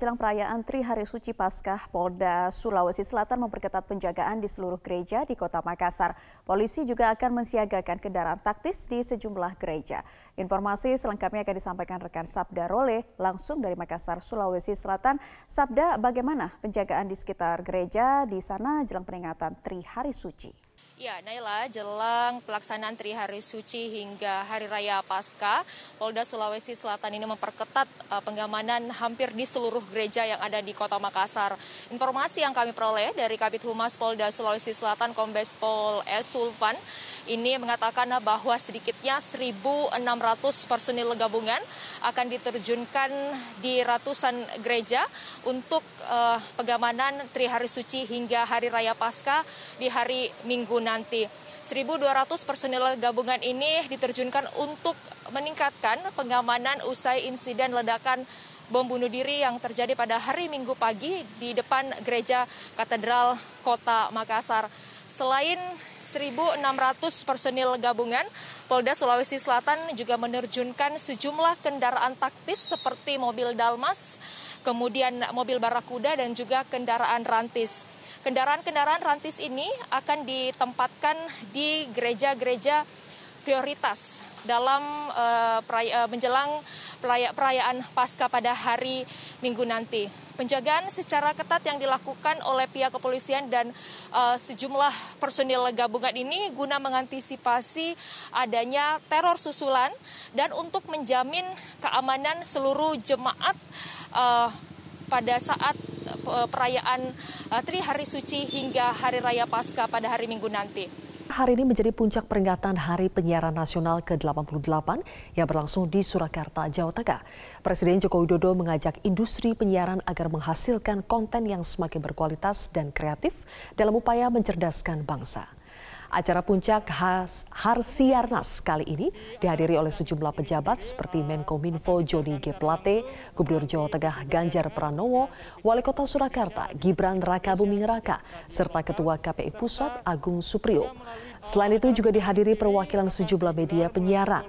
Jelang perayaan Tri Hari Suci Paskah, Polda Sulawesi Selatan memperketat penjagaan di seluruh gereja di kota Makassar. Polisi juga akan mensiagakan kendaraan taktis di sejumlah gereja. Informasi selengkapnya akan disampaikan rekan Sabda Role langsung dari Makassar, Sulawesi Selatan. Sabda, bagaimana penjagaan di sekitar gereja di sana jelang peringatan Tri Hari Suci? Ya, Naila, jelang pelaksanaan Tri Hari Suci hingga Hari Raya Pasca, Polda Sulawesi Selatan ini memperketat uh, pengamanan hampir di seluruh gereja yang ada di Kota Makassar. Informasi yang kami peroleh dari Kabit Humas Polda Sulawesi Selatan Kombes Pol S. Ini mengatakan bahwa sedikitnya 1.600 personil gabungan akan diterjunkan di ratusan gereja untuk uh, pengamanan Tri Hari Suci hingga Hari Raya Pasca di hari Minggu nanti. 1.200 personil gabungan ini diterjunkan untuk meningkatkan pengamanan usai insiden ledakan bom bunuh diri yang terjadi pada hari Minggu pagi di depan gereja Katedral Kota Makassar. Selain 1.600 personil gabungan, Polda Sulawesi Selatan juga menerjunkan sejumlah kendaraan taktis seperti mobil Dalmas, kemudian mobil Barakuda dan juga kendaraan rantis. Kendaraan-kendaraan rantis ini akan ditempatkan di gereja-gereja prioritas dalam uh, peraya, uh, menjelang perayaan Pasca pada hari Minggu nanti. Penjagaan secara ketat yang dilakukan oleh pihak kepolisian dan uh, sejumlah personil gabungan ini guna mengantisipasi adanya teror susulan dan untuk menjamin keamanan seluruh jemaat uh, pada saat perayaan uh, Tri Hari Suci hingga Hari Raya Pasca pada hari Minggu nanti. Hari ini menjadi puncak peringatan Hari Penyiaran Nasional ke-88 yang berlangsung di Surakarta, Jawa Tengah. Presiden Joko Widodo mengajak industri penyiaran agar menghasilkan konten yang semakin berkualitas dan kreatif dalam upaya mencerdaskan bangsa. Acara puncak Harsiarnas kali ini dihadiri oleh sejumlah pejabat seperti Menkominfo Joni G. Plate, Gubernur Jawa Tengah Ganjar Pranowo, Wali Kota Surakarta Gibran Raka Buming Raka, serta Ketua KPI Pusat Agung Suprio. Selain itu juga dihadiri perwakilan sejumlah media penyiaran.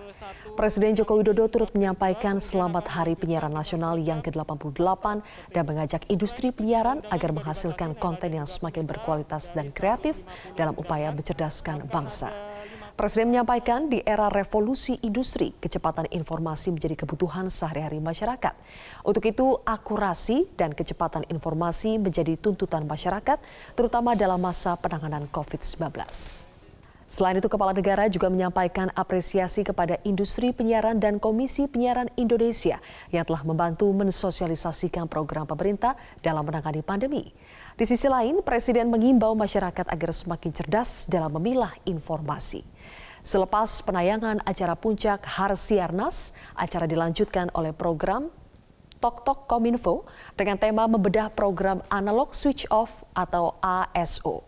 Presiden Joko Widodo turut menyampaikan selamat Hari Penyiaran Nasional yang ke-88 dan mengajak industri penyiaran agar menghasilkan konten yang semakin berkualitas dan kreatif dalam upaya mencerdaskan bangsa. Presiden menyampaikan di era revolusi industri, kecepatan informasi menjadi kebutuhan sehari-hari masyarakat. Untuk itu, akurasi dan kecepatan informasi menjadi tuntutan masyarakat, terutama dalam masa penanganan COVID-19. Selain itu, Kepala Negara juga menyampaikan apresiasi kepada industri penyiaran dan Komisi Penyiaran Indonesia yang telah membantu mensosialisasikan program pemerintah dalam menangani pandemi. Di sisi lain, Presiden mengimbau masyarakat agar semakin cerdas dalam memilah informasi. Selepas penayangan acara puncak Harsiarnas, acara dilanjutkan oleh program Tok Tok Kominfo dengan tema membedah program analog switch off atau ASO.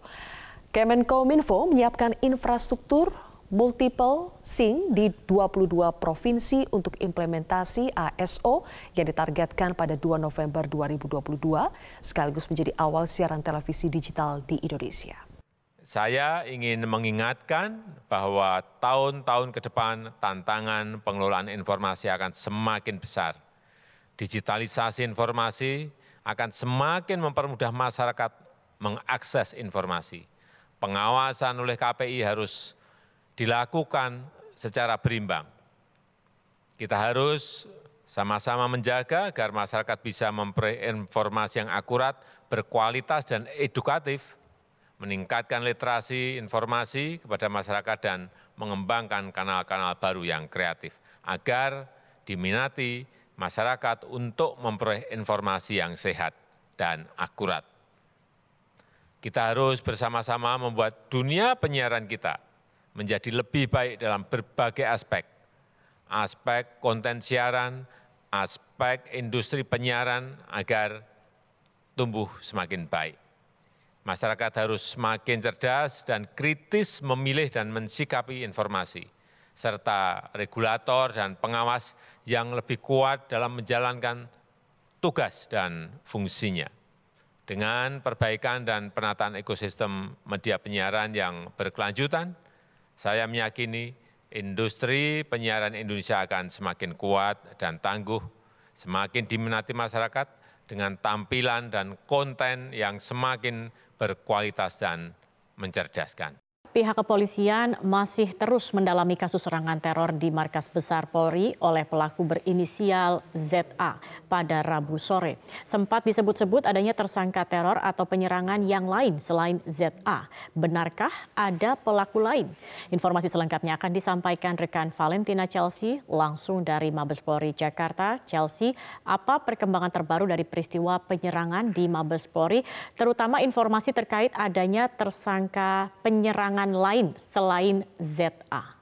Kemenkominfo menyiapkan infrastruktur multiple SIM di 22 provinsi untuk implementasi ASO yang ditargetkan pada 2 November 2022 sekaligus menjadi awal siaran televisi digital di Indonesia. Saya ingin mengingatkan bahwa tahun-tahun ke depan tantangan pengelolaan informasi akan semakin besar. Digitalisasi informasi akan semakin mempermudah masyarakat mengakses informasi pengawasan oleh KPI harus dilakukan secara berimbang. Kita harus sama-sama menjaga agar masyarakat bisa memperoleh informasi yang akurat, berkualitas, dan edukatif, meningkatkan literasi informasi kepada masyarakat, dan mengembangkan kanal-kanal baru yang kreatif, agar diminati masyarakat untuk memperoleh informasi yang sehat dan akurat. Kita harus bersama-sama membuat dunia penyiaran kita menjadi lebih baik dalam berbagai aspek. Aspek konten siaran, aspek industri penyiaran agar tumbuh semakin baik. Masyarakat harus semakin cerdas dan kritis memilih dan mensikapi informasi, serta regulator dan pengawas yang lebih kuat dalam menjalankan tugas dan fungsinya dengan perbaikan dan penataan ekosistem media penyiaran yang berkelanjutan, saya meyakini industri penyiaran Indonesia akan semakin kuat dan tangguh, semakin diminati masyarakat, dengan tampilan dan konten yang semakin berkualitas dan mencerdaskan. Pihak kepolisian masih terus mendalami kasus serangan teror di markas besar Polri oleh pelaku berinisial ZA pada Rabu sore. Sempat disebut-sebut adanya tersangka teror atau penyerangan yang lain selain ZA. Benarkah ada pelaku lain? Informasi selengkapnya akan disampaikan rekan Valentina Chelsea langsung dari Mabes Polri Jakarta. Chelsea, apa perkembangan terbaru dari peristiwa penyerangan di Mabes Polri, terutama informasi terkait adanya tersangka penyerangan lain selain ZA.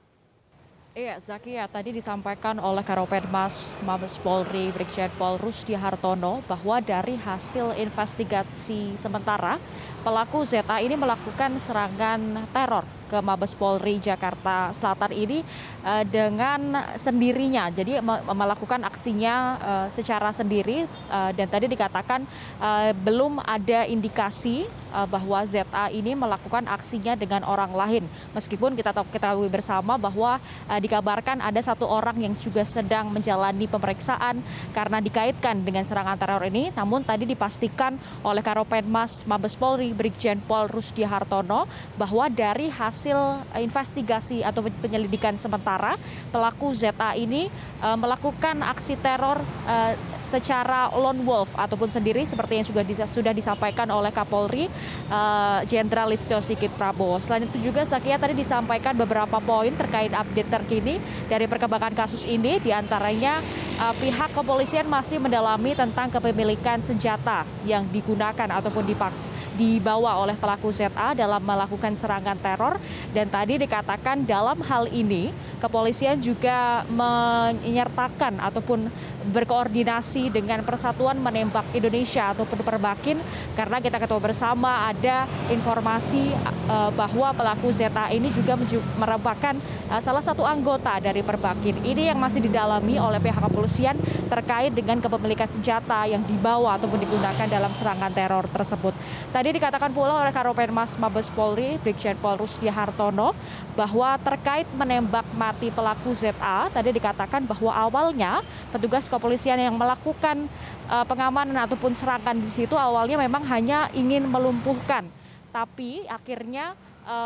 Iya, Zakia, tadi disampaikan oleh Karopenmas Mabes Polri Brigjen Pol Rusdi Hartono bahwa dari hasil investigasi sementara, pelaku ZA ini melakukan serangan teror ke Mabes Polri Jakarta Selatan ini uh, dengan sendirinya. Jadi melakukan aksinya uh, secara sendiri uh, dan tadi dikatakan uh, belum ada indikasi uh, bahwa ZA ini melakukan aksinya dengan orang lain. Meskipun kita tahu ketahui bersama bahwa uh, dikabarkan ada satu orang yang juga sedang menjalani pemeriksaan karena dikaitkan dengan serangan teror ini. Namun tadi dipastikan oleh Karopenmas Mabes Polri Brigjen Pol Rusdi Hartono bahwa dari hasil hasil investigasi atau penyelidikan sementara pelaku ZA ini uh, melakukan aksi teror uh, secara lone wolf ataupun sendiri seperti yang sudah sudah disampaikan oleh Kapolri Jenderal Listio Sigit Prabowo. Selain itu juga Sakia tadi disampaikan beberapa poin terkait update terkini dari perkembangan kasus ini di antaranya pihak kepolisian masih mendalami tentang kepemilikan senjata yang digunakan ataupun dipakai dibawa oleh pelaku ZA dalam melakukan serangan teror dan tadi dikatakan dalam hal ini kepolisian juga menyertakan ataupun berkoordinasi dengan Persatuan Menembak Indonesia ataupun Perbakin karena kita ketahui bersama ada informasi uh, bahwa pelaku ZA ini juga merupakan uh, salah satu anggota dari Perbakin. Ini yang masih didalami oleh pihak kepolisian terkait dengan kepemilikan senjata yang dibawa ataupun digunakan dalam serangan teror tersebut. Dikatakan pula oleh Karopenmas Mabes Polri, Brigjen Pol Rusdi Hartono, bahwa terkait menembak mati pelaku ZA, tadi dikatakan bahwa awalnya petugas kepolisian yang melakukan uh, pengamanan ataupun serangan di situ awalnya memang hanya ingin melumpuhkan, tapi akhirnya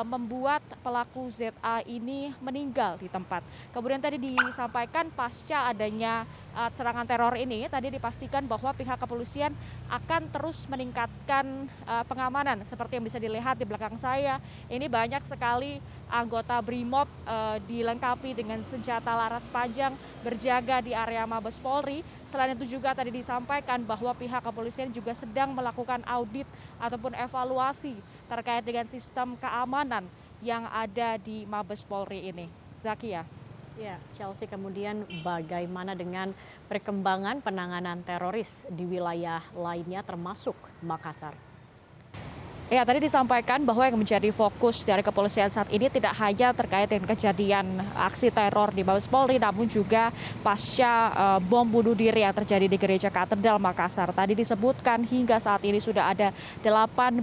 membuat pelaku ZA ini meninggal di tempat. Kemudian tadi disampaikan pasca adanya uh, serangan teror ini, tadi dipastikan bahwa pihak kepolisian akan terus meningkatkan uh, pengamanan seperti yang bisa dilihat di belakang saya. Ini banyak sekali anggota BRIMOB dilengkapi dengan senjata laras panjang berjaga di area Mabes Polri. Selain itu juga tadi disampaikan bahwa pihak kepolisian juga sedang melakukan audit ataupun evaluasi terkait dengan sistem keamanan keamanan yang ada di Mabes Polri ini. Zakia. Ya, Chelsea kemudian bagaimana dengan perkembangan penanganan teroris di wilayah lainnya termasuk Makassar? Ya, tadi disampaikan bahwa yang menjadi fokus dari kepolisian saat ini tidak hanya terkait dengan kejadian aksi teror di Mabes Polri, namun juga pasca uh, bom bunuh diri yang terjadi di Gereja Katedral Makassar. Tadi disebutkan hingga saat ini sudah ada 18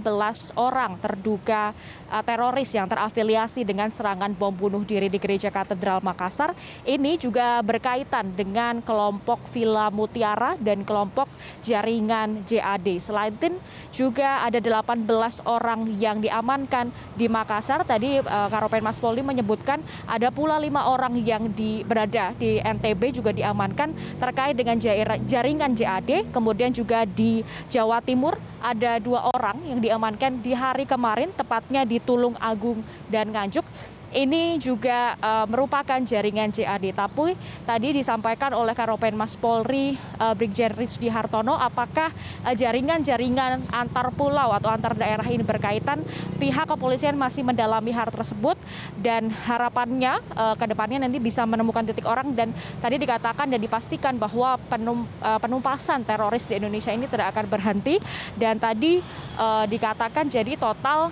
orang terduga uh, teroris yang terafiliasi dengan serangan bom bunuh diri di Gereja Katedral Makassar. Ini juga berkaitan dengan kelompok Villa Mutiara dan kelompok jaringan JAD. Selain itu juga ada 18 orang yang diamankan di Makassar. Tadi uh, Karopen Mas Polri menyebutkan ada pula lima orang yang berada di NTB juga diamankan terkait dengan jaringan JAD. Kemudian juga di Jawa Timur ada dua orang yang diamankan di hari kemarin, tepatnya di Tulung Agung dan Nganjuk ini juga uh, merupakan jaringan JAD. Tapi tadi disampaikan oleh Karopen Mas Polri uh, Brigjen Rizdi Hartono apakah uh, jaringan-jaringan antar pulau atau antar daerah ini berkaitan pihak kepolisian masih mendalami hal tersebut dan harapannya ke depannya nanti bisa menemukan titik orang dan tadi dikatakan dan dipastikan bahwa penum, penumpasan teroris di Indonesia ini tidak akan berhenti dan tadi dikatakan jadi total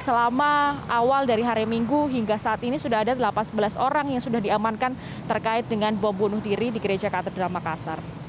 selama awal dari hari Minggu hingga saat ini sudah ada 18 orang yang sudah diamankan terkait dengan bom bunuh diri di Gereja Katedral Makassar.